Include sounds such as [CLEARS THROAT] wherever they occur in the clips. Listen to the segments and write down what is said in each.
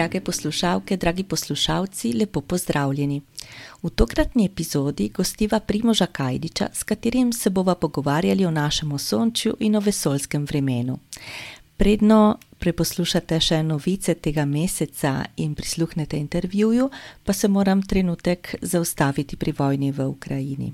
Drage poslušalke, dragi poslušalci, lepo pozdravljeni. V tokratni epizodi gostiva Primoža Kajdiča, s katerim se bova pogovarjali o našem osončju in o vesolskem vremenu. Predno preposlušate še novice tega meseca in prisluhnete intervjuju, pa se moram trenutek zaustaviti pri vojni v Ukrajini.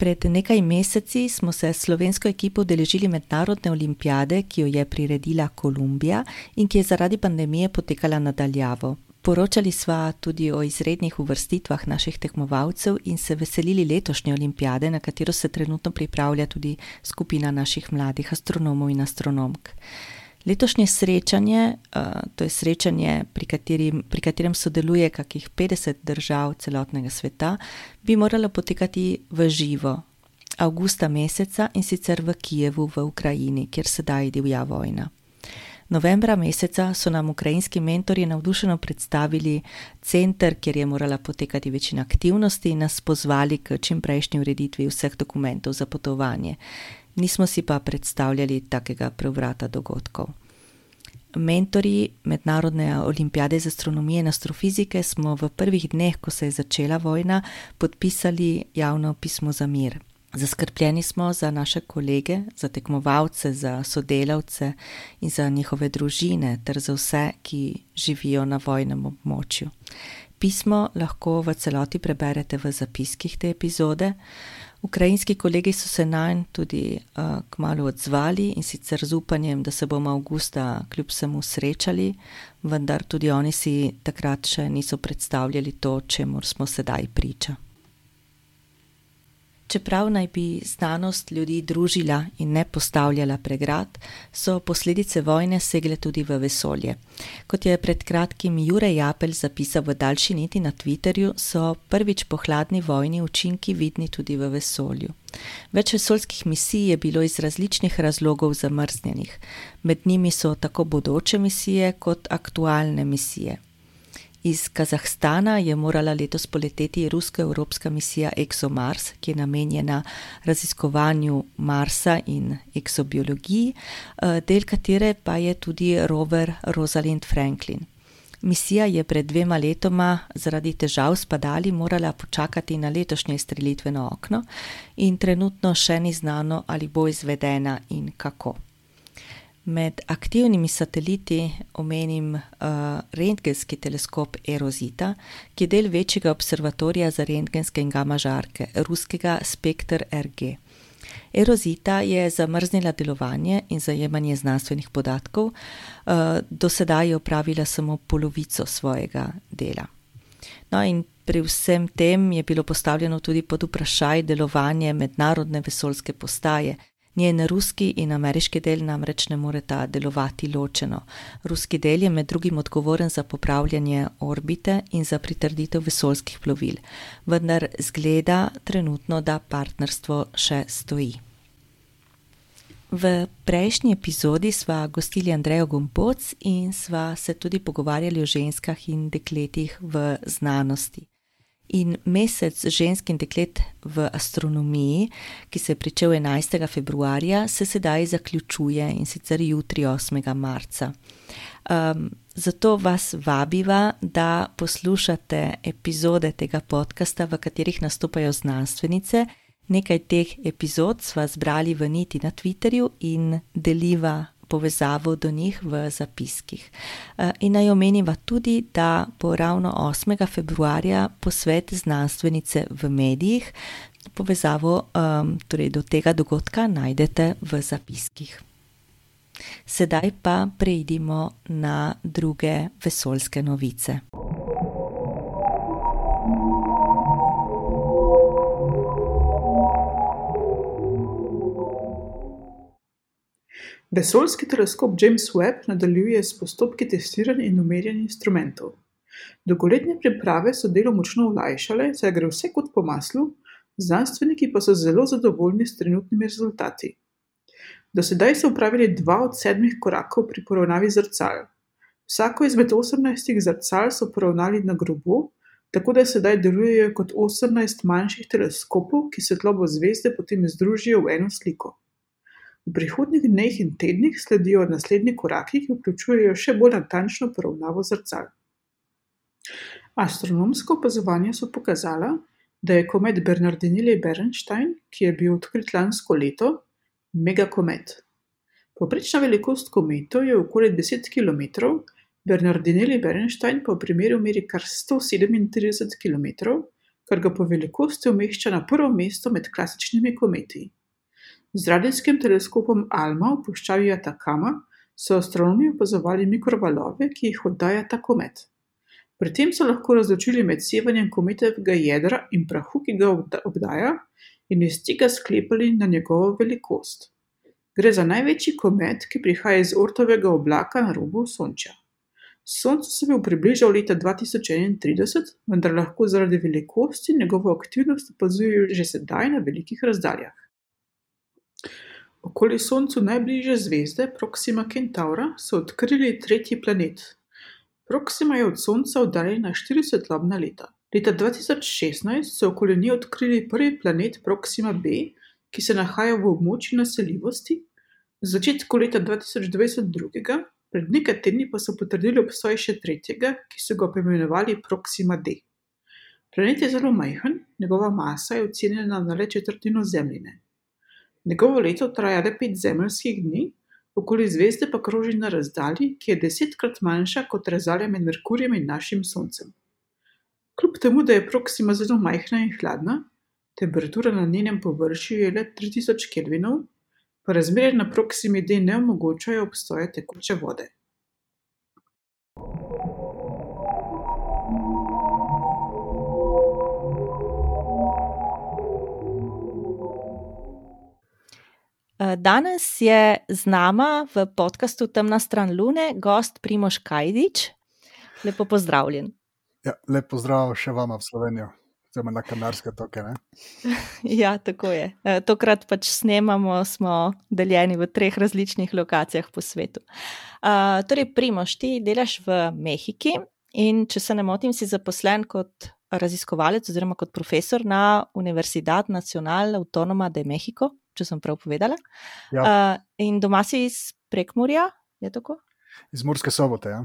Pred nekaj meseci smo se s slovensko ekipo udeležili mednarodne olimpijade, ki jo je priredila Kolumbija in ki je zaradi pandemije potekala nadaljavo. Poročali sva tudi o izrednih uvrstitvah naših tekmovalcev in se veselili letošnje olimpijade, na katero se trenutno pripravlja tudi skupina naših mladih astronomov in astronomk. Letošnje srečanje, to je srečanje, pri, katerim, pri katerem sodeluje kakih 50 držav celotnega sveta, bi moralo potekati v živo, avgusta meseca in sicer v Kijevu v Ukrajini, kjer sedaj divja vojna. Novembra meseca so nam ukrajinski mentori navdušeno predstavili center, kjer je morala potekati večina aktivnosti in nas pozvali k čimprejšnji ureditvi vseh dokumentov za potovanje nismo si pa predstavljali takega prevrata dogodkov. Mentori Mednarodne olimpijade za astronomijo in astrofizike smo v prvih dneh, ko se je začela vojna, podpisali javno pismo za mir. Zaskrbljeni smo za naše kolege, za tekmovalce, za sodelavce in za njihove družine, ter za vse, ki živijo na vojnem območju. Pismo lahko v celoti preberete v zapiskih te epizode. Ukrajinski kolegi so se na njen tudi uh, kmalo odzvali in sicer z upanjem, da se bomo avgusta kljub vsemu srečali, vendar tudi oni si takrat še niso predstavljali to, čemu smo sedaj priča. Čeprav naj bi znanost ljudi družila in ne postavljala pregrad, so posledice vojne segle tudi v vesolje. Kot je pred kratkim Jure Japelj zapisal v daljši niti na Twitterju, so prvič po hladni vojni učinki vidni tudi v vesolju. Več vesoljskih misij je bilo iz različnih razlogov zamrznjenih, med njimi so tako bodoče misije kot aktualne misije. Iz Kazahstana je morala letos poleteti rusko-evropska misija ExoMars, ki je namenjena raziskovanju Marsa in eksobiologiji, eh, del katere pa je tudi rover Rosalind Franklin. Misija je pred dvema letoma zaradi težav s padali morala počakati na letošnje izstrelitveno okno in trenutno še ni znano, ali bo izvedena in kako. Med aktivnimi sateliti omenim uh, rentgenski teleskop Erosita, ki je del večjega observatorija za rentgenske in gama žarke, ruskega Spektr RG. Erosita je zamrznila delovanje in zajemanje znanstvenih podatkov, uh, do sedaj je opravila samo polovico svojega dela. No, in pri vsem tem je bilo postavljeno tudi pod vprašaj delovanje mednarodne vesoljske postaje. Njen ruski in ameriški del namreč ne moreta delovati ločeno. Ruski del je med drugim odgovoren za popravljanje orbite in za pritrditev vesoljskih plovil, vendar zgleda trenutno, da partnerstvo še stoji. V prejšnji epizodi sva gostili Andrejo Gomboc in sva se tudi pogovarjali o ženskah in dekletih v znanosti. In mesec žensk in deklet v astronomiji, ki se je pričel 11. februarja, se sedaj zaključuje in sicer jutri 8. marca. Um, zato vas vabiva, da poslušate epizode tega podcasta, v katerih nastopajo znanstvenice. Nekaj teh epizod sva zbrali v niti na Twitterju in deliva povezavo do njih v zapiskih. Eh, in naj omeniva tudi, da bo ravno 8. februarja posvet znanstvenice v medijih. Povezavo um, torej do tega dogodka najdete v zapiskih. Sedaj pa preidimo na druge vesoljske novice. Vesoljski teleskop James Webb nadaljuje s postopki testiranja in umerjanja instrumentov. Dolgoletne priprave so delo močno olajšale, saj gre vse kot po maslu, znanstveniki pa so zelo zadovoljni s trenutnimi rezultati. Do sedaj so upravili dva od sedmih korakov pri poravnavi zrcal. Vsako izmed 18 zrcal so poravnali na grobo, tako da sedaj delujejo kot 18 manjših teleskopov, ki svetlobo zvezde potem združijo v eno sliko. V prihodnjih dneh in tednih sledijo naslednji koraki, ki vključujejo še bolj natančno poravnavo zrcal. Astronomska opazovanja so pokazala, da je komet Bernardinelli-Bernstein, ki je bil odkrit lansko leto, megakomet. Povprečna velikost kometov je okoli 10 km, Bernardinelli-Bernstein pa v primeru meri kar 137 km, kar ga po velikosti umešča na prvo mesto med klasičnimi kometi. Z radijskim teleskopom Alma v puščavi Atakama so astronomi opazovali mikrovalove, ki jih oddaja ta komet. Pri tem so lahko razločili med sevanjem kometovega jedra in prahu, ki ga obdaja, in iz tega sklepali na njegovo velikost. Gre za največji komet, ki prihaja iz ortovega oblaka na robu Sonča. Soncu se bo približal leta 2031, vendar lahko zaradi velikosti njegovo aktivnost opazujejo že sedaj na velikih razdaljah. Okoli Soncu najbližje zvezde Proxima Centaura so odkrili tretji planet. Proxima je od Sonca oddaljena štiri svetlobna leta. Leta 2016 so okoli nje odkrili prvi planet Proxima b, ki se nahaja v območju naseljivosti, v začetku leta 2022, pred nekaj tedni pa so potrdili obstoj še tretjega, ki so ga poimenovali Proxima d. Planet je zelo majhen, njegova masa je ocenjena na le četrtino Zemljine. Njegovo leto traja le pet zemeljskih dni, okoli zvezde pa kroži na razdalji, ki je desetkrat manjša kot razdalja med Merkurjem in našim Soncem. Kljub temu, da je Proxima zelo majhna in hladna, temperatura na njenem površju je le 3000 Kelvinov, pa razmere na Proximi D ne omogočajo obstoja tekoče vode. Danes je z nama v podkastu Temna stran Lune gost Primoš Kajdič. Lepo pozdravljen. Ja, lep pozdrav še vama v Slovenijo, oziroma na Kanarske toke. [LAUGHS] ja, tako je. Tokrat pač snemamo, smo deljeni v treh različnih lokacijah po svetu. Uh, torej, Primoš, ti delaš v Mehiki in, če se ne motim, si zaposlen kot raziskovalec oziroma kot profesor na Universidad Nacional Autonoma de Mexico če sem prav povedala. Ja. Uh, in doma si iz Prekmurja, je tako? Iz Murske sobote. Ja.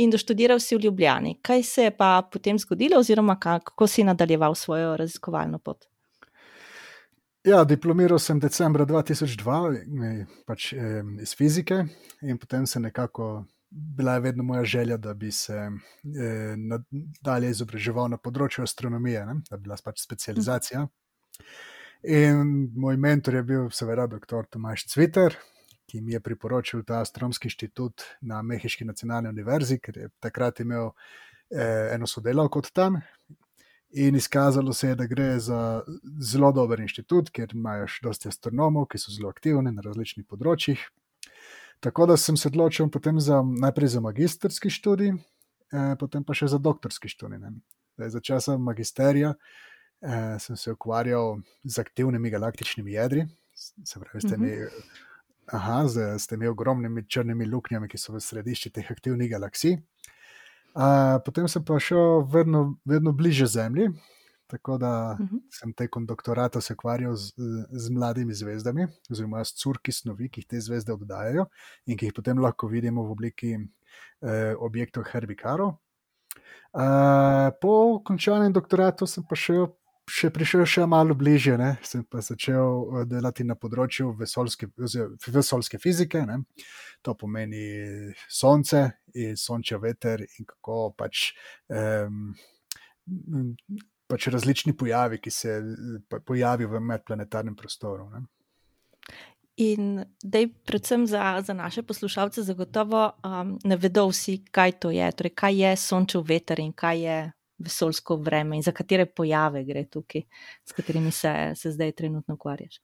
In doštudiral si v Ljubljani. Kaj se je pa potem zgodilo, oziroma kako si nadaljeval svojo raziskovalno pot? Ja, diplomiral sem decembra 2002 pač, eh, iz fizike, in potem se nekako. Bila je vedno moja želja, da bi se eh, nadalje izobraževal na področju astronomije, ne? da bi bila pač specializacija. Mhm. In moj mentor je bil, seveda, dr. Tomaš Cviter, ki mi je priporočil ta astronomski inštitut na Mehiški nacionalni univerzi, ker je takrat imel eh, eno sodelavko od tam. In izkazalo se je, da gre za zelo dober inštitut, ker imajo še dosti astronomov, ki so zelo aktivni na različnih področjih. Tako da sem se odločil za, najprej za magistrski študij, eh, potem pa še za doktorski študij. Za časa magisterija eh, sem se ukvarjal z aktivnimi galaktičnimi jedri, se pravi, s temi, uh -huh. aha, z, s temi ogromnimi črnimi luknjami, ki so v središču teh aktivnih galaksij. Uh, potem sem pa šel vedno, vedno bliže Zemlji, tako da uh -huh. sem tekom doktorata se ukvarjal z, z mladimi zvezdami, oziroma s curki snovi, ki jih te zvezde oddajajo in ki jih potem lahko vidimo v obliki eh, objektov Herbikaro. Uh, po končanem doktoratu sem pa šel še prišel še malo bližje, ne? sem pa začel eh, delati na področju vesolske, vesolske fizike. Ne? To pomeni sonce in sončev veter in kako pač, um, pač različni pojavi, ki se pojavijo v medplanetarnem prostoru. Ne? In da predvsem za, za naše poslušalce zagotovo um, ne vedo vsi, kaj to je, torej kaj je sončev veter in kaj je vesoljsko vreme in za katere pojave gre tukaj, s katerimi se, se zdaj trenutno ukvarjaš.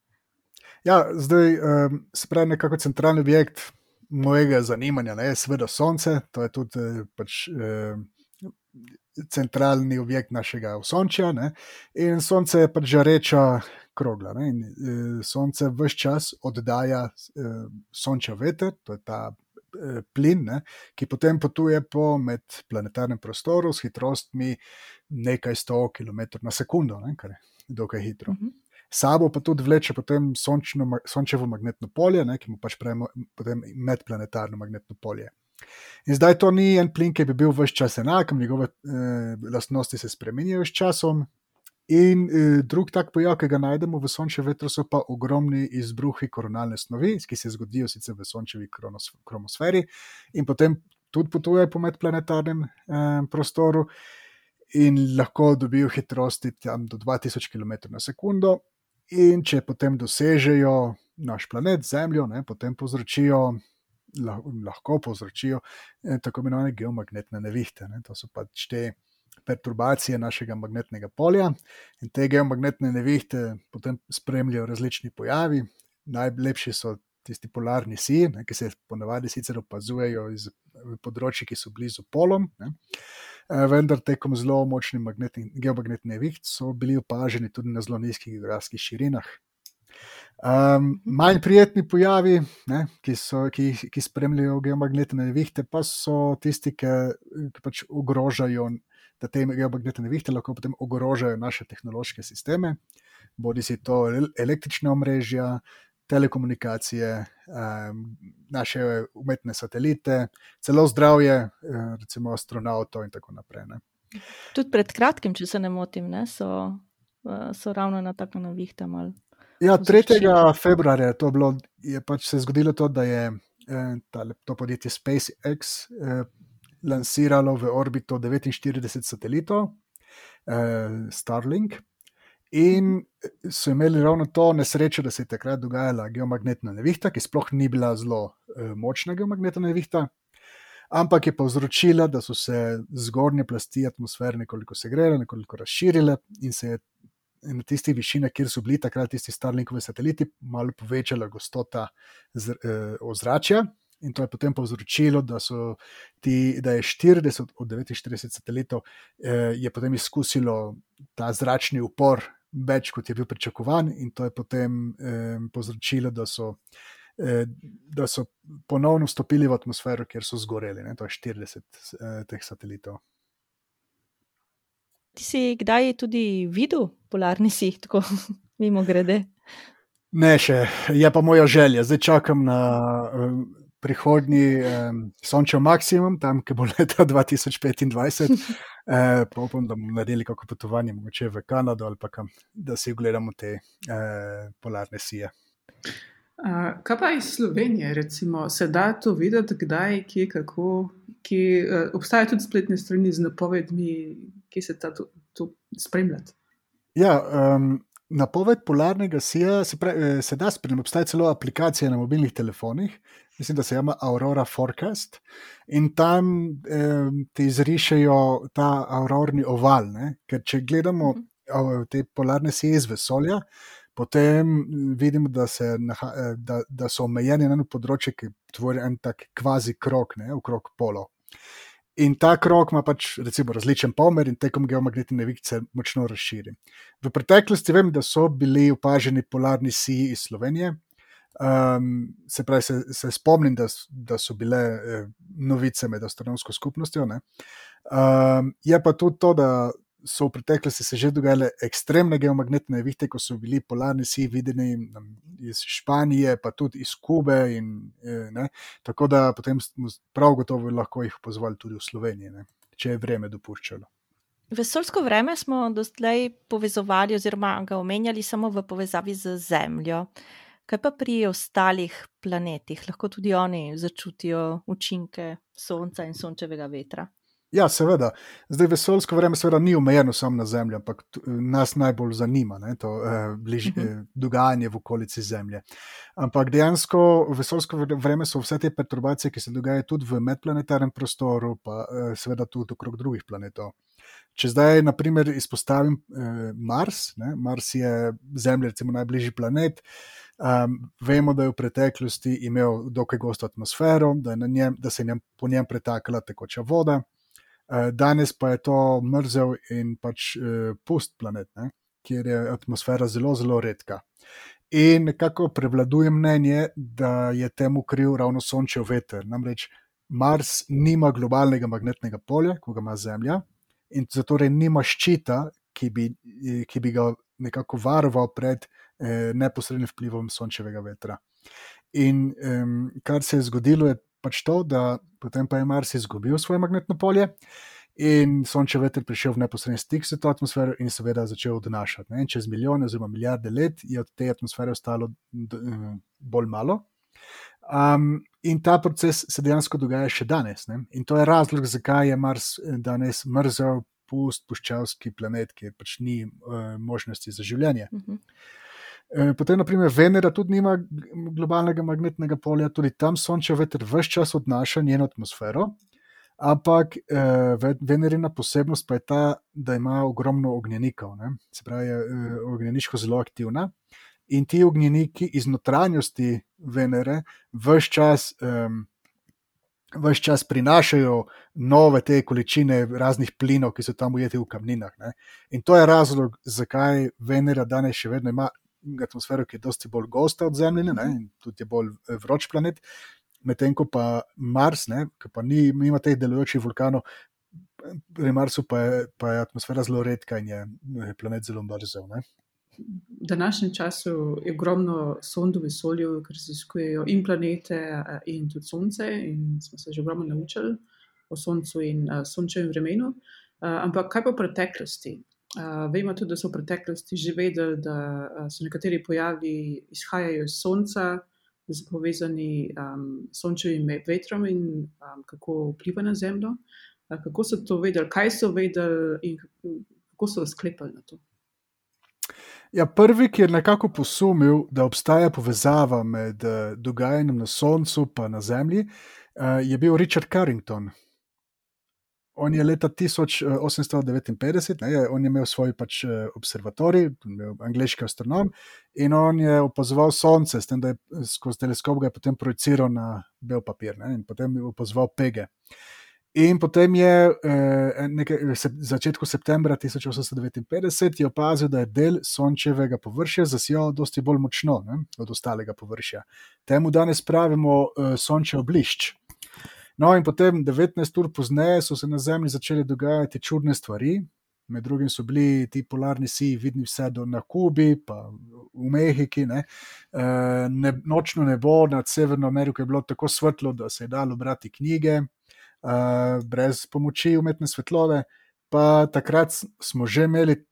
Ja, zdaj um, se pravi nekako centralni objekt mojega zanimanja, ne, seveda Sonce, to je tudi eh, pač. Um, Centralni objekt našega Sonča, ne? in Sonce je pač žareča krogla. Ne? In, e, sonce vse čas oddaja e, sončev veter, to je ta Eh, plin, ne, ki potem potuje po medplanetarnem prostoru s hitrostmi nekaj sto km na sekundo, ne, kar je dokaj hitro. Uh mhm. -huh. sabo pa tudi vleče potem sončno, sončevo magnetno polje, ne, ki mu pač pravimo medplanetarno magnetno polje. In zdaj to ni en plin, ki bi bil vse čas enak, njegove eh, lastnosti se spremenjajo s časom. In eh, drug tak pojav, ki ga najdemo v sončevem vetru, so pa ogromni izbruhi koronalne snovi, ki se zgodijo sicer v sončevi kromosferi in potem tudi potujejo po medplanetarnem eh, prostoru in lahko dobijo hitrosti tam do 2000 km na sekundo. In če potem dosežejo naš planet, Zemljo, ne, potem povzročijo, lahko povzročijo eh, tako imenovane geomagnetne nevihte. Ne. To so pač te perturbacije našega magnetnega polja in te geomagnetne nevihte potem spremljajo različni pojavi. Najlepši so tisti polarni siji, ki se ponavadi sicer opazujejo iz področji, ki so blizu polom. Ne. Eh, vendar tekom zelo močnih geomagnetnih neviht so bili opaženi tudi na zelo nizkih geografskih širinah. Um, manj prijetni pojavi, ne, ki, so, ki, ki spremljajo geomagnetne nevihte, pa so tisti, ki, ki pač ogrožajo, da te geomagnetne nevihte lahko potem ogrožajo naše tehnološke sisteme, bodi si to električne omrežja, telekomunikacije, naše umetne satelite, celo zdravje, eh, recimo astronautov in tako naprej. Ne. Tudi pred kratkim, če se ne motim, ne, so, eh, so ravno na tako novih tam. Ja, 3. februarja je to bilo, je pač se zgodilo to, da je eh, tale, to podjetje SpaceX eh, lansiralo v orbito 49 satelitov, eh, Starlink. In so imeli ravno to nesrečo, da se je takrat dogajala geomagnetna nevihta, ki sploh ni bila zelo uh, močna geomagnetna nevihta, ampak je povzročila, da so se zgornje plasti atmosfere nekoliko segrele, nekoliko razširile in se je na tistih višinah, kjer so bili takrat tisti Starlinkovi sateliti, malo povečala gostota z, uh, ozračja. In to je potem povzročilo, da, ti, da je 40 od 49 satelitov eh, potem izkusilo ta zračni upor več, kot je bil pričakovan, in to je potem eh, povzročilo, da so, eh, da so ponovno vstopili v atmosfero, kjer so zgoreli. Ne? To je 40 eh, teh satelitov. Ti si kdaj tudi videl polarni sih, tako [LAUGHS] mimo grede? Ne, še je pa moja želja. Zdaj čakam na um, prihodnji um, sončev maksimum, tam, ki bo [LAUGHS] leta 2025. Eh, pa upam, da bomo naredili kako potovanje, mogoče v Kanado ali pa kam, da si ogledamo te eh, polarne sije. Uh, kaj pa iz Slovenije, recimo, se da to videti, kdaj, kje, kako, ki uh, obstajajo tudi spletne strani z napovedmi, ki se ta to, to spremljati? Ja, um, napoved polarnega sija se, pravi, eh, se da spremljati. Obstaja celo aplikacija na mobilnih telefonih, mislim, da se imenuje Aurora Forecast, in tam eh, ti izrišajo ta aurorni oval. Ne? Ker če gledamo mhm. te polarne sije iz vesolja, potem vidimo, da, se, eh, da, da so omejeni na eno področje, ki tvori en tak kvazi krok, ne, okrog polo. In ta krok ima pač recimo, različen pomer in tekom geomagnetne nevihte močno razširi. V preteklosti vem, da so bili opaženi polarni siji iz Slovenije. Um, se pravi, se, se spomnim, da, da so bile eh, novice med astronomsko skupnostjo. Um, je pa tudi to, da so v preteklosti se že dogajale ekstremne geomagnetne nevihte, ko so bili polarni siji videni iz Španije, pa tudi iz Kube. In, eh, ne, tako da potem prav gotovo lahko jih pozvali tudi v Sloveniji, ne, če je vreme dopuščalo. Vesoljsko vreme smo doslej povezovali, oziroma ga omenjali samo v povezavi z Zemljo. Kaj pa pri ostalih planetih, lahko tudi oni začutijo učinke Sonca in sončevega vetra? Ja, seveda. Zdaj, vesoljsko vreme seveda ni omejeno samo na Zemlji, ampak nas najbolj zanima ne, to eh, bliž, mhm. eh, dogajanje v okolici Zemlje. Ampak dejansko vesoljsko vreme so vse te perturbacije, ki se dogajajo tudi v medplanetarnem prostoru, pa eh, seveda tudi okrog drugih planetov. Če zdaj, na primer, izpostavim eh, Mars, ne, Mars je Zemlja, recimo najbližji planet. Um, vemo, da je v preteklosti imel dokaj gosto atmosfero, da, njem, da se je njem, po njem pretakala tekoča voda. Uh, danes pa je to mrzel in pač uh, pust planet, ne, kjer je atmosfera zelo, zelo redka. In nekako prevladuje mnenje, da je temu kriv ravno sončev veter. Namreč Mars nima globalnega magnetnega polja, kot ga ima Zemlja, in zato nima ščita, ki bi, ki bi ga nekako varoval pred eh, neposrednim vplivom sončevega vetra. In um, kar se je zgodilo, je pač to, da potem pa je Mars izgubil svoje magnetno polje. In sončev veter prišel v neposredni stik s to atmosfero in seveda začel odnašati. Ne? Čez milijone, oziroma milijarde let je od te atmosfere ostalo eh, bolj malo. Um, in ta proces se dejansko dogaja še danes. Ne? In to je razlog, zakaj je Mars eh, danes mrzel, pust, puščavski planet, kjer pač ni uh, možnosti za življenje. Uh -huh. Potem, naprimer, Venera tudi nima globalnega magnetnega polja, tudi tam sončev veter vse čas odnaša njeno atmosfero. Ampak eh, Venerina posebnost pa je ta, da ima ogromno ognjenikov, ne? se pravi, je eh, ognjeniško zelo aktivna. In ti ognjeniki iz notranjosti Venere vse čas, eh, čas prinašajo nove te količine raznih plinov, ki so tam ujeti v kamninah. Ne? In to je razlog, zakaj Venera danes še vedno ima atmosfero, ki je dosti bolj gosta od Zemlje in tudi je bolj eh, vroč planet. Medtem ko pa Mars, ne, ki pa ni, ima teh delujočih vulkanov, pri Marsu pa je, pa je atmosfera zelo redka in je, je planet zelo mrzel. V današnjem času je ogromno sond v vesolju, ki raziskujejo in planete, in tudi Sonce. In smo se že ogromno naučili o Soncu in uh, sončevem vremenu. Uh, ampak kaj pa v preteklosti? Uh, vemo tudi, da so v preteklosti že vedeli, da so nekateri pojavi izhajajo iz Sonca, da so povezani um, s sončevim vetrom in um, kako vpliva na Zemljo. Uh, kako so to vedeli, kaj so vedeli in kako so sklepali na to. Ja, prvi, ki je nekako posumil, da obstaja povezava med dogajanjem na Soncu in na Zemlji, uh, je bil Richard Carrington. On je leta 1859, ne, on je imel svoj pač, eh, observatorij, imel angliški astronom in on je opazoval Sonce, s tem, da je skozi teleskop ga potem projiciral na bel papir ne, in potem je opazoval pege. In potem je eh, nekaj, se, začetku septembra 1859 opazil, da je del sončevega površja zasijal dosti bolj močno ne, od ostalega površja. Temu danes pravimo eh, sončev blišč. No, in potem 19 ur pozneje so se na Zemlji začele dogajati čudne stvari. Med drugim so bili ti polarni siji vidni vse do na Kubi, pa v Mehiki. Ne. E, ne, nočno nebo nad Severno Ameriko je bilo tako svetlo, da se je dalo brati knjige, e, brez pomoči umetne svetlove. Pa takrat smo že imeli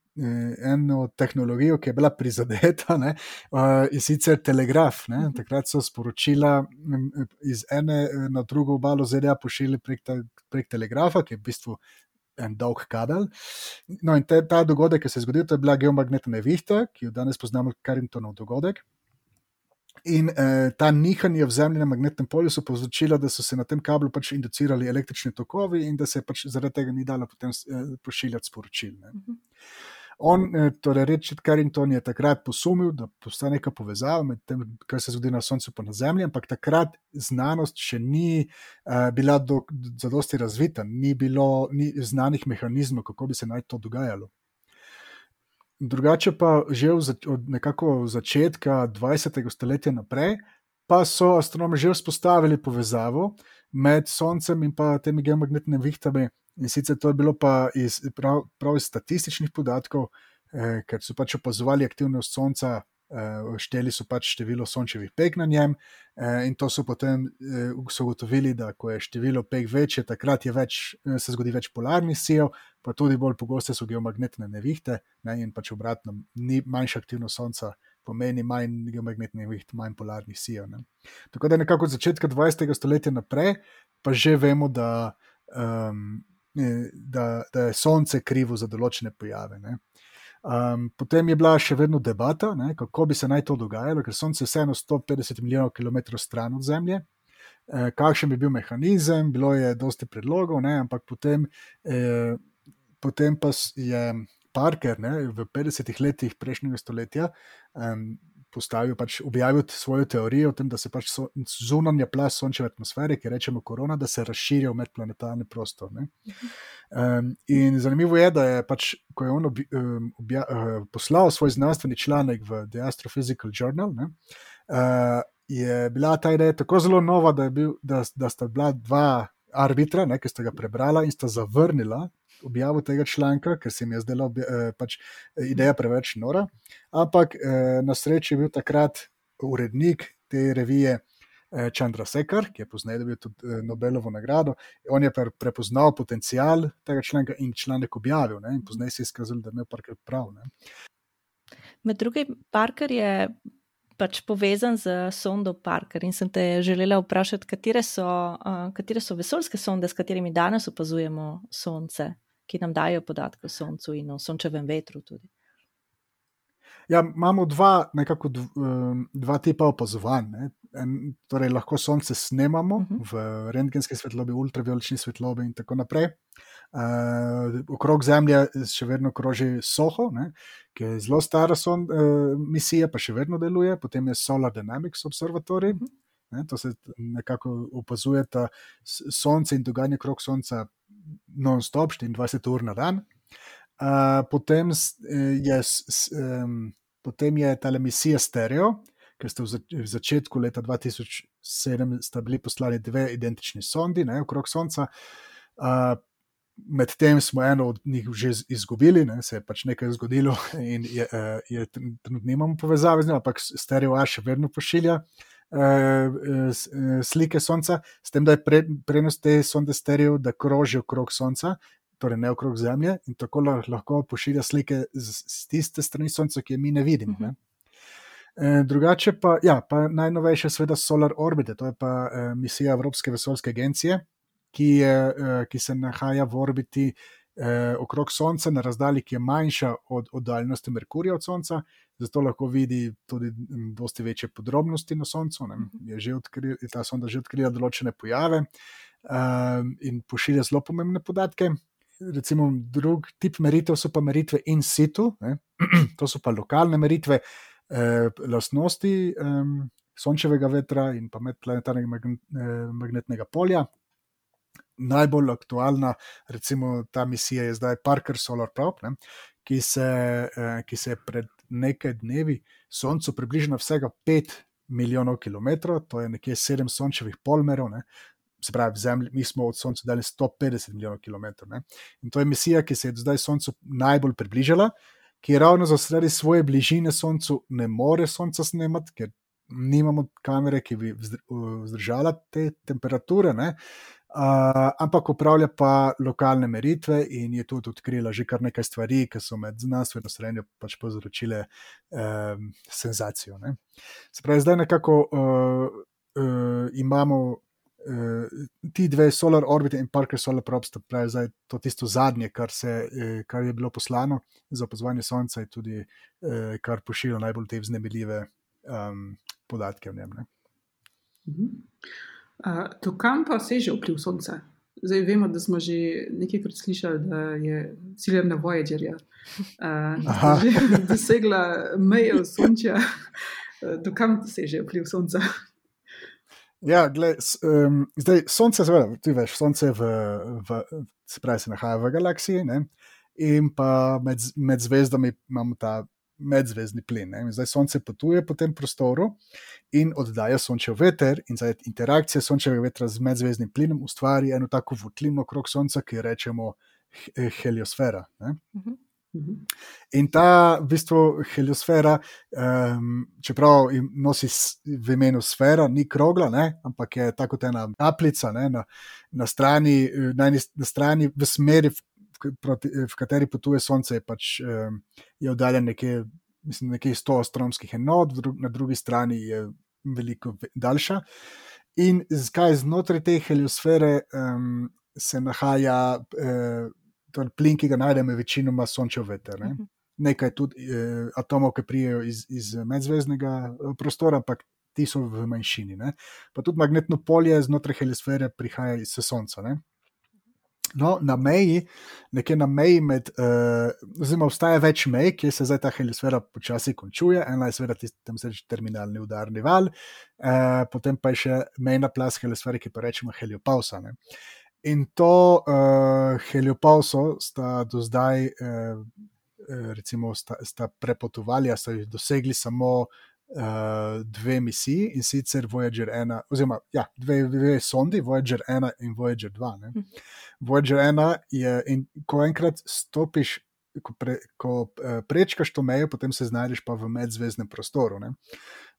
eno tehnologijo, ki je bila prizadeta, ne, uh, in sicer telegraf. Ne. Mhm. Takrat so sporočila iz ene na drugo obalo ZDA pošiljali prek, prek telegrafa, ki je v bistvu en dolg kabel. No, in te, ta dogodek, ki se je zgodil, je bila geomagnetna nevihta, ki jo danes poznamo kot Carringtonov dogodek. In eh, ta nihanje v zemljenem magnetnem polju so povzročila, da so se na tem kablu pač inducirali električni tokovi, in da se pač zaradi tega ni dalo potem eh, pošiljati sporočil. Uh mhm. -huh. On, eh, torej Richard Carrington, je takrat posumil, da obstaja neka povezava med tem, kar se zgodi na Soncu in na Zemlji, ampak takrat znanost še ni uh, bila zadosti razvita, ni bilo ni znanih mehanizmov, kako bi se naj to dogajalo. Drugače pa že od nekako začetka 20. stoletja naprej, pa so astronomi že vzpostavili povezavo med Soncem in pa temi geomagnetnimi vihtami, In sicer to je bilo pa iz, prav, prav iz statističnih podatkov, eh, ker so pač opazovali aktivnost Sonca, eh, šteli so pač število sončevih peg na njem, eh, in to so potem eh, ugotovili, da ko je število peg večje, takrat več, eh, se zgodi več polarnih sijev, pa tudi bolj pogoste so geomagnetne nevihte, ne, in pač obratno, ni manjša aktivnost Sonca. Pomeni manj geomagnetnih viht, manj polarnih sijev. Tako da nekako od začetka 20. stoletja naprej, pa že vemo, da um, da, da je sonce krivo za določene pojave. Um, potem je bila še vedno debata, ne, kako bi se naj to dogajalo, ker sonce je vseeno 150 milijonov km stran od Zemlje. E, kakšen bi bil mehanizem, bilo je dosti predlogov, ne, ampak potem, e, potem pa je Parker ne, v 50-ih letih prejšnjega stoletja um, postavil, pač objavil svojo teorijo o tem, da se pač so, zunanja plast sončeve atmosfere, ki rečemo korona, da se razširja v medplanetarni prostor. Um, in zanimivo je, da je pač, ko je on obja, obja, uh, poslal svoj znanstveni članek v The Astrophysical Journal, ne, uh, je bila ta ideja tako zelo nova, da, bil, da, da sta bila dva arbitra, ne, ki sta ga prebrala in sta zavrnila objavo tega članka, ker se mi je zdela pač ideja preveč nora. Ampak na srečo je bil takrat urednik te revije. Čandra Sekar, ki je poznaj dobil tudi Nobelovo nagrado, on je prepoznal potencial tega članka in članek objavil, ne, in poznaj se je izkazal, da je imel Parker prav. Ne. Med drugim, Parker je pač povezan z sondo Parker in sem te želela vprašati, katere so, uh, katere so vesoljske sonde, s katerimi danes opazujemo Sonce, ki nam dajo podatke o Soncu in o sončevem vetru. Tudi. Ja, imamo dva, nekako dva tipa opazovanj. Torej, lahko sonce snemamo uh mhm. -huh. v rentgenski svetlobi, ultravioletni svetlobi in tako naprej. Uh, okrog Zemlje še vedno kroži Soho, ne, ki je zelo stara son, uh, misija, pa še vedno deluje, potem je Solar Dynamics Observatory. Ne, to se nekako opazuje, da sonce in dogajanje okrog sonca non-stop, 24 ur na dan. Uh, potem, je, um, potem je ta misija Stereo, ker ste v, zač v začetku leta 2007 bili poslani dve identični sondi ne, okrog Sonca. Uh, Medtem smo eno od njih že izgubili, ne, se je pač nekaj zgodilo, [LAUGHS] in je, je trenutno nimamo povezave z njim, ampak stereo A še vedno pošilja uh, slike Sonca, s tem, da je pre, prenos te sonde stereo, da kroži okrog Sonca, torej ne okrog Zemlje, in tako lahko pošilja slike z, z tiste strani Sonca, ki je mi ne vidimo. Ne. Eh, drugače pa, ja, pa najnovejša, seveda, Solar Orbit, to je pa eh, misija Evropske vesoljske agencije, ki, je, eh, ki se nahaja v orbiti eh, okrog Sonca na razdalji, ki je manjša od oddaljnosti Merkurja od Sonca, zato lahko vidi tudi precej večje podrobnosti na Soncu. Ne. Mhm. Je že odkrila, ta sonda že odkrila določene pojave eh, in pošilja zelo pomembne podatke. Recimo, drug tip meritev so pa meritve in situ, ne. [CLEARS THROAT] to so pa lokalne meritve eh, lastnosti eh, sončevega vetra in pa medplanetarnega magn eh, magnetnega polja. Najbolj aktualna, recimo, ta misija je zdaj Parker Solar Probe, ne, ki, se, eh, ki se je pred nekaj dnevi Soncu približila vsega 5 milijonov km, to je nekje 7 sončevih polmerov. Ne, se pravi, zemlji, mi smo od Sonca dali 150 milijonov km. Ne, in to je misija, ki se je zdaj Soncu najbolj približala, ki ravno zaradi svoje bližine Soncu ne more Sonca snemati, ker nimamo kamere, ki bi vzdržala te temperature. Uh, ampak upravlja pa lokalne meritve in je tudi odkrila že kar nekaj stvari, ki so med znanstveno srednjo pač povzročile um, senzacijo. Ne? Se pravi, zdaj nekako uh, uh, imamo uh, ti dve Solar Orbit in Parker Solar Probe, pravi zdaj to tisto zadnje, kar, se, uh, kar je bilo poslano za opazovanje Sonca, in tudi uh, kar pošilja najbolj te vznemirljive um, podatke o njem. Uh, to kam pa seže vpliv Sonca? Zdaj vemo, da smo že nekajkrat slišali, da je ciljem na Voyagerja uh, [LAUGHS] dosegla mejo Sonča. Do kam seže vpliv Sonca? Ja, gled, um, zdaj, sonce, seveda, ti veš, sonce v, v, se pravi, se nahaja v galaksiji, ne? in pa med, med zvezdami imamo ta medzvezdni plin. Ne? Zdaj, sonce potuje po tem prostoru in oddaja sončev veter, in zdaj interakcija sončevega vetra z medzvezdnim plinom ustvari eno tako votlino okrog sonca, ki jo rečemo heliosfera. Uh -huh. In ta v bistvu heliosfera, um, čeprav nosi v imenu sfera, ni krogla, ne, ampak je tako ena kapljica ne, na, na, strani, na, na strani, v smeri, proti, v kateri potuje Sonce, je, pač, um, je oddaljen nekje, mislim, nekje 100 astronomskih enot, na drugi strani je veliko daljša. In zakaj znotraj te heliosfere um, se nahaja. Uh, torej plin, ki ga najdemo, je večinoma sončev veter. Ne? Mhm. Nekaj tudi eh, atomov, ki prijajo iz, iz medzvezdnega eh, prostora, ampak ti so v manjšini. Ne? Pa tudi magnetno polje znotraj heliosfere prihaja iz Sonca. Ne? No, na meji, nekje na meji, med, uh, oziroma obstaja več mej, kjer se zdaj ta heliosfera počasi končuje. Ena je seveda tam se reče terminalni udarni val, uh, potem pa je še mejna plas heliosfere, ki pa rečemo heliopausa. Uh, In to uh, heliopauso sta do zdaj, uh, recimo, sta, sta prepotovali, sta jih dosegli samo uh, dve misiji in sicer Voyager 1, oziroma ja, dve, dve sondi, Voyager 1 in Voyager 2. Ne. Voyager 1 je, in ko enkrat stopiš, ko, pre, ko uh, prečkaš to mejo, potem se znajdeš pa v medzvezdnem prostoru. Ne.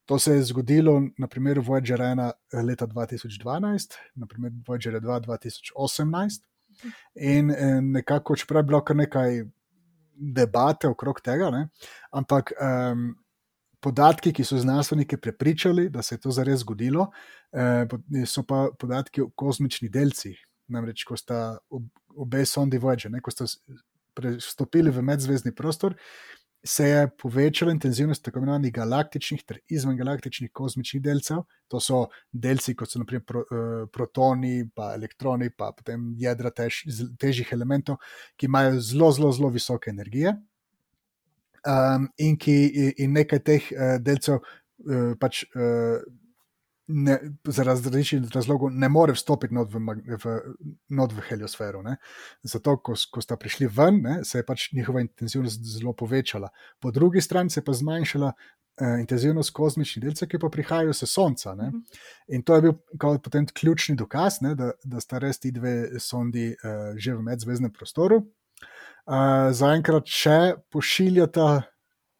To se je zgodilo na primeru Voyager 1 leta 2012, na primeru Voyager 2 2018. In nekako, čeprav je bilo kar nekaj debate okrog tega, ne, ampak um, podatki, ki so znanstvenike prepričali, da se je to zares zgodilo, eh, so pa podatki o kozmičnih delcih. Namreč, ko sta obe sondi Voyager, ne, ko sta pristopili v medzvezdni prostor, se je povečala intenzivnost tako imenovanih galaktičnih ter izvengalaktičnih kozmičnih delcev. To so delci, kot so naprimer pro, uh, protoni, pa elektroni, pa potem jedra tež, težjih elementov, ki imajo zelo, zelo, zelo visoke energije um, in, ki, in nekaj teh uh, delcev uh, pač. Uh, Ne, zaradi različnih razlogov ne more vstopiti not v, v, not v heliosfero. Ne. Zato, ko, ko sta prišli ven, ne, se je pač njihova intenzivnost zelo povečala. Po drugi strani se je pa zmanjšala uh, intenzivnost kozmičnih delcev, ki pa prihajajo iz Sonca. Ne. Mhm. In to je bil potem ključni dokaz, ne, da, da sta res ti dve sondi uh, že v medzvezdnem prostoru zaenkrat še pošiljata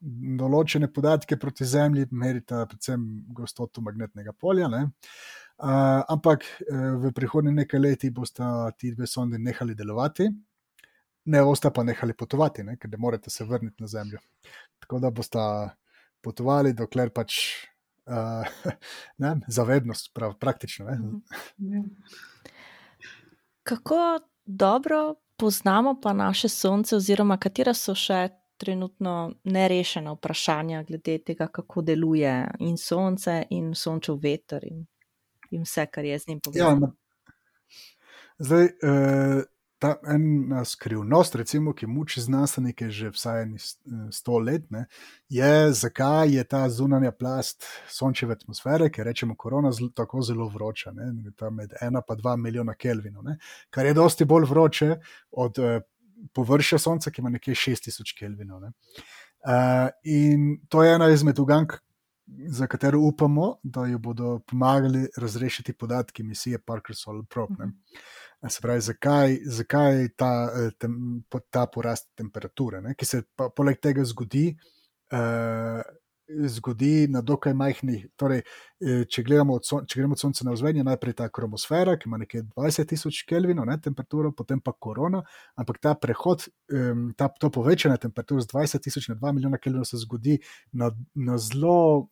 določene podatke proti Zemlji, merita predvsem gostoto magnetnega polja. Uh, ampak v prihodnjih nekaj letih bosta ti dve sondi nehali delovati, ne bosta pa nehali potovati, ne? ker ne morete se vrniti na Zemljo. Tako da bosta potovali, dokler pač uh, [LAUGHS] ne, zavednost, prav, praktično. Ne? Kako dobro poznamo pa naše sonce, oziroma katera so še trenutno nerešena vprašanja glede tega, kako deluje in sonce, in sončev veter, in, in vse, kar je z njim povezano. Ja, zdaj, eh, ta ena skrivnost, recimo, ki muči znanstvenike že vsaj sto let, ne, je, zakaj je ta zunanja plast sončeve atmosfere, ki rečemo korona, zelo, tako zelo vroča, ne, med ena in dva milijona Kelvinov, ne, kar je dosti bolj vroče od eh, površja Sonca, ki ima nekje 6000 Kelvinov. Ne. Uh, in to je ena izmed ugank, za katero upamo, da jo bodo pomagali razrešiti podatki misije Parker Solar Probe. Ne. Se pravi, zakaj, zakaj je ta, eh, tem, ta porast temperature, ne? ki se pa, poleg tega zgodi, uh, zgodi na dokaj majhnih. Torej, eh, če, gledamo od, če gremo od Sonca na vzven, je najprej ta kromosfera, ki ima nekaj 20.000 Kelvinov, ne, temperaturo, potem pa korona. Ampak ta prehod, ta, to povečanje temperature z 20.000 na 2 milijona Kelvinov se zgodi na, na zelo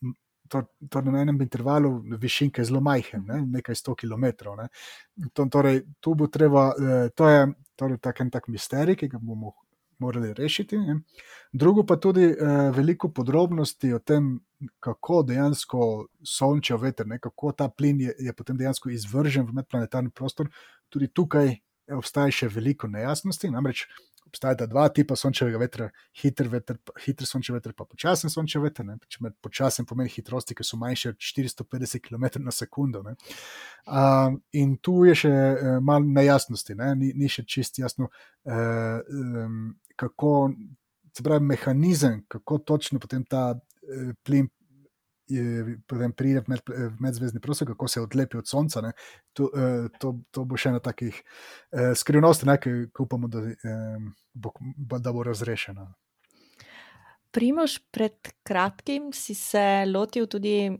to, to na enem intervalu višinke zelo majhen, ne? nekaj sto km. Ne? To, torej, tu bo treba, eh, to je torej, tak en tak misterij, ki ga bomo morali rešiti. Ne? Drugo pa tudi eh, veliko podrobnosti o tem, kako dejansko sončijo veter, ne? kako ta plin je, je potem dejansko izvržen v medplanetarni prostor. Tudi tukaj obstaja še veliko nejasnosti. Namreč obstajata dva tipa sončevega vetra, hiter, veter, hiter sončev veter, pa počasen sončev veter. Počasen pomeni hitrosti, ki so manjše od 450 km na sekundo. Um, in tu je še uh, malo nejasnosti, ne? ni, ni še čist jasno, uh, um, kako. Se pravi, mehanizem, kako točno potem ta eh, plin potem pride v, med, v medzvezdni prostor, kako se odlepi od sonca. To, eh, to, to bo še ena takih eh, skrivnosti, ki upamo, da, eh, bo, da bo razrešena. Primož, pred kratkim si se lotil tudi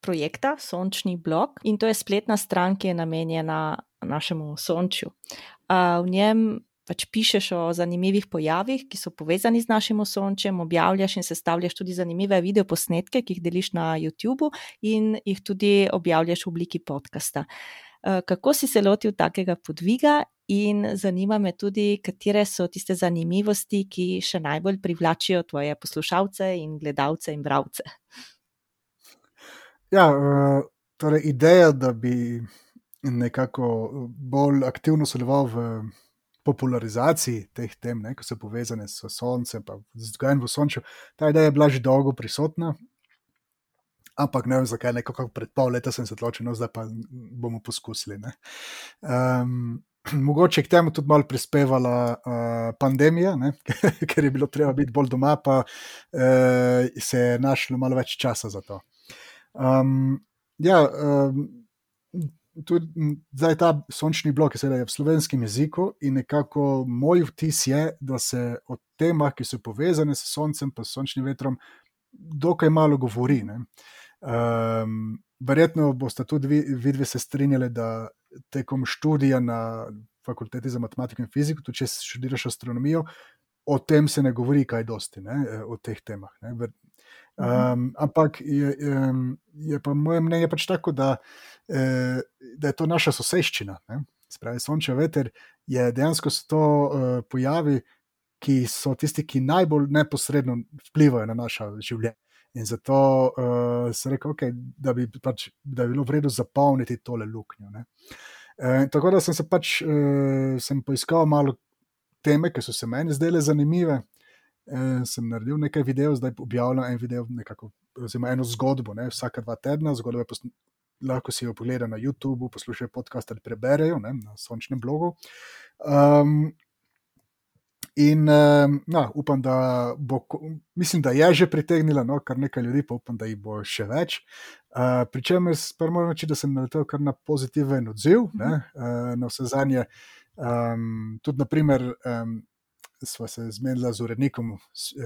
projekta Sončni blok in to je spletna stran, ki je namenjena našemu sončju. V njem pač pišeš o zanimivih pojavih, ki so povezani z našim osončjem, objavljaš in sestavljaš tudi zanimive videoposnetke, ki jih deliš na YouTubu in jih tudi objavljaš v obliki podcasta. Eh, kako si se lotil takega podviga, in zanima me tudi, katere so tiste zanimivosti, ki še najbolj privlačijo tvoje poslušalce in gledalce in bralce? Ja, eh, torej ideja, da bi nekako bolj aktivno sodeloval v popularizaciji teh tem, ne, ki so povezane s Soncem, pa z dogajanjem v Sonču. Ta ideja je bila že dolgo prisotna, ampak ne vem, zakaj. Nekako pred pol leta sem se odločil, no, zdaj pa bomo poskusili. Um, [CLEARS THROAT] mogoče k temu tudi malo prispevala uh, pandemija, ne? [LAUGHS] ker je bilo treba biti bolj doma, pa uh, se je našlo malo več časa za to. Um, ja, um, tudi zdaj ta sončni blok, ki je v slovenskem jeziku, in nekako moj vtis je, da se o temah, ki so povezane s soncem, pa s sončnim vetrom, dokaj malo govori. Um, verjetno boste tudi vi, vidve se strinjali, da tekom študija na fakulteti za matematiko in fiziko, tudi če študiraš astronomijo, o tem se ne govori kaj dosti, ne, o teh temah. Ne. Um, ampak je, je pa moje mnenje pač tako, da, eh, da je to naša soseščina. Spravi, sončev veter je dejansko so to uh, pojavi, ki so tisti, ki najbolj neposredno vplivajo na naše življenje. In zato uh, sem rekel, okay, da, bi pač, da bi bilo vredno zapolniti tole luknjo. E, tako da sem se pač uh, sem poiskal malo teme, ki so se meni zdele zanimive. E, sem naredil nekaj videov, zdaj objavljam en video, nekako, oziroma eno zgodbo, ne, vsaka dva tedna, zgodbe lahko si jo pogledajo na YouTubu, poslušajo podcast ali preberejo ne, na sončnem blogu. Um, In uh, no, upam, da bo, mislim, da je že pritegnila no, kar nekaj ljudi, pa upam, da jih bo še več. Uh, Pričemer, moram reči, da sem naletel kar na pozitiven odziv, uh, na vse zadnje. Um, tudi, naprimer, um, sva se zmenila z urednikom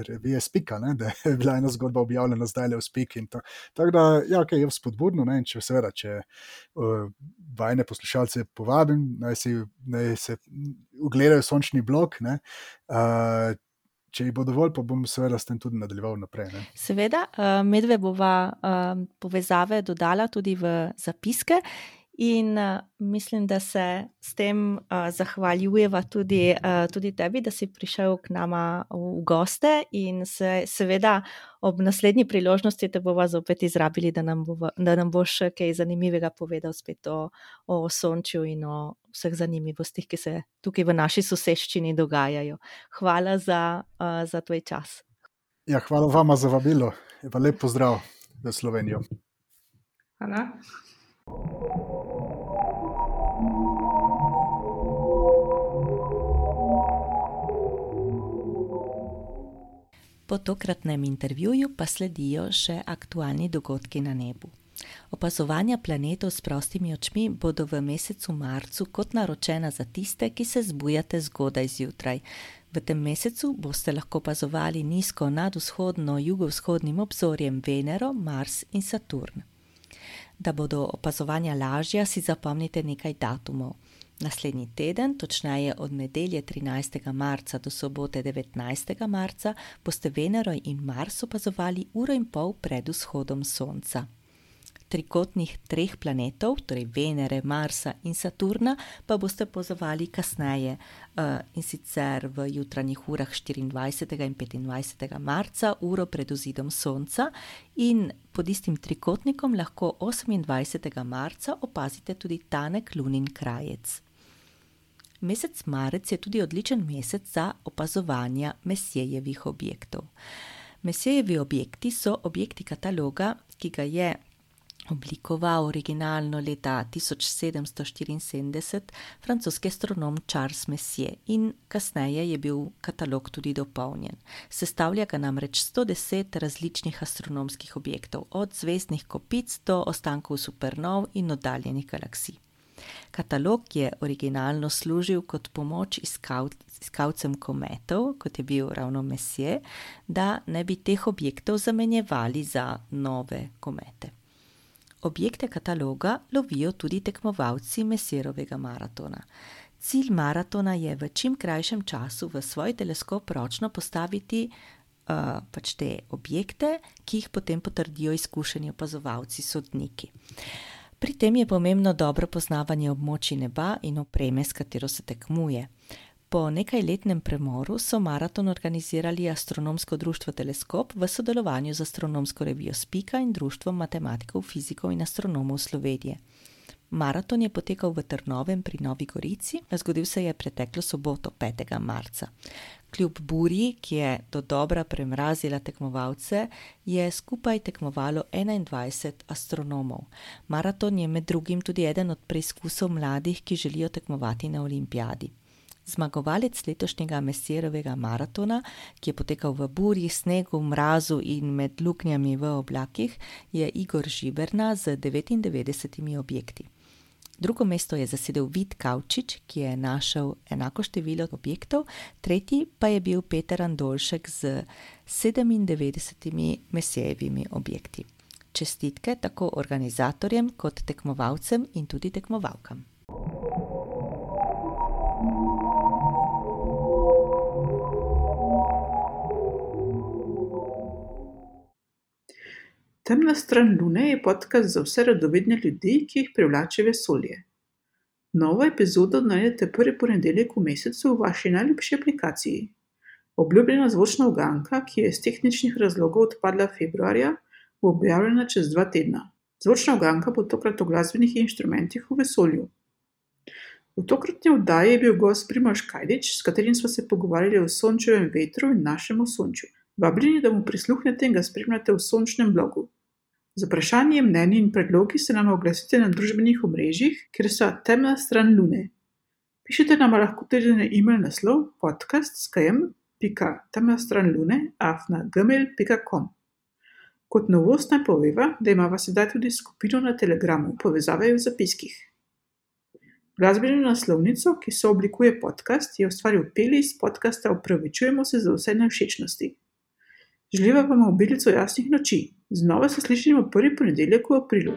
revije Spika, ne, da je bila ena zgodba objavljena zdaj le v Spiki. Tako da, ja, okay, je spodbudno. Ne, če seveda, če uh, vajne poslušalce povabim, naj, si, naj se ugledajo sončni blok. Ne, uh, Če jih bo dovolj, pa bom seveda s tem tudi nadaljeval naprej. Ne? Seveda, medve bova povezave dodala tudi v zapiske. In uh, mislim, da se s tem uh, zahvaljujeva tudi, uh, tudi tebi, da si prišel k nama v goste, in se, seveda ob naslednji priložnosti te bomo zopet izrabili, da nam, bo, da nam boš kaj zanimivega povedal spet o, o sončju in o vseh zanimivostih, ki se tukaj v naši soseščini dogajajo. Hvala za, uh, za tvoj čas. Ja, hvala vama za vabilo in pa lep pozdrav v Slovenijo. Hvala. Po tokratnem intervjuju pa sledijo še aktualni dogodki na nebu. Opazovanja planetov s prostimi očmi bodo v mesecu marcu kot naročena za tiste, ki se zbujate zgodaj zjutraj. V tem mesecu boste lahko opazovali nizko nad vzhodno-jugovzhodnim obzorjem Venero, Mars in Saturn. Da bodo opazovanja lažja, si zapomnite nekaj datumov. Naslednji teden, točneje od nedelje 13. marca do sobote 19. marca, boste Venero in Mars opazovali uro in pol pred vzhodom Sonca. Trikotnih treh planetov, torej Venere, Marsa in Saturna, pa boste opazovali kasneje uh, in sicer v jutranjih urah 24. in 25. marca, uro pred vzidom Sonca, in pod istim trikotnikom lahko 28. marca opazite tudi tanek lunin krajec. Mesec marec je tudi odličen mesec za opazovanje mesijevih objektov. Mesijevi objekti so objekti kataloga, ki ga je oblikoval originalno leta 1774 francoski astronom Charles Messier in kasneje je bil katalog tudi dopolnjen. Sestavlja ga namreč 110 različnih astronomskih objektov, od zvezdnih kopic do ostankov supernov in oddaljenih galaksij. Katalog je originalno služil kot pomoč iskalcem kometov, kot je bil ravno Messier, da ne bi teh objektov zamenjevali za nove komete. Objekte kataloga lovijo tudi tekmovalci Messierovega maratona. Cilj maratona je v čim krajšem času v svoj teleskop ročno postaviti uh, pač te objekte, ki jih potem potrdijo izkušeni opazovalci, sodniki. Pri tem je pomembno dobro poznavanje območij neba in opreme, s katero se tekmuje. Po nekajletnem premoru so maraton organizirali Astronomsko društvo Teleskop v sodelovanju z Astronomsko revijo Spika in Društvom matematikov, fizikov in astronomov Slovenije. Maraton je potekal v Trnovem pri Novi Gorici, zgodil se je preteklo soboto, 5. marca. Kljub burji, ki je do dobra premrazila tekmovalce, je skupaj tekmovalo 21 astronomov. Maraton je med drugim tudi eden od preizkusov mladih, ki želijo tekmovati na olimpijadi. Zmagovalec letošnjega Messierovega maratona, ki je potekal v burji, snegu, mrazu in med luknjami v oblakih, je Igor Žiberna z 99 objekti. Drugo mesto je zasedel Vid Kavčič, ki je našel enako število objektov, tretji pa je bil Peter Andolšek z 97 mesejevimi objekti. Čestitke tako organizatorjem kot tekmovalcem in tudi tekmovalkam. Temna stran Lune je podcast za vse radovedne ljudi, ki jih privlači vesolje. Novo epizodo najdete prvi ponedeljek v mesecu v vaši najljubši aplikaciji. Obljubljena zvočna uganka, ki je iz tehničnih razlogov odpadla februarja, bo objavljena čez dva tedna. Zvočna uganka bo tokrat o glasbenih inštrumentih v vesolju. V tokratni oddaji je bil gost Primoš Kajdič, s katerim smo se pogovarjali o sončevem vetru in našem sončju. Vabljeni, da mu prisluhnete in ga spremljate v sončnem blogu. Z vprašanji, mnenji in predlogi se nam oglasite na družbenih omrežjih, kjer so temna stran Lune. Pišite nam lahko tudi na e-mail naslov podcast.temnastranlune.afna.gmail.com. Kot novost naj poveva, da imamo sedaj tudi skupino na Telegramu, povezave v zapiskih. Glasbeno naslovnico, ki so oblikuje podcast, je ustvaril Peli iz podcasta Upravičujemo se za vse nevšečnosti. Želiva vam obilico jasnih noči. Znova se slišimo prvi ponedeljek v aprilu.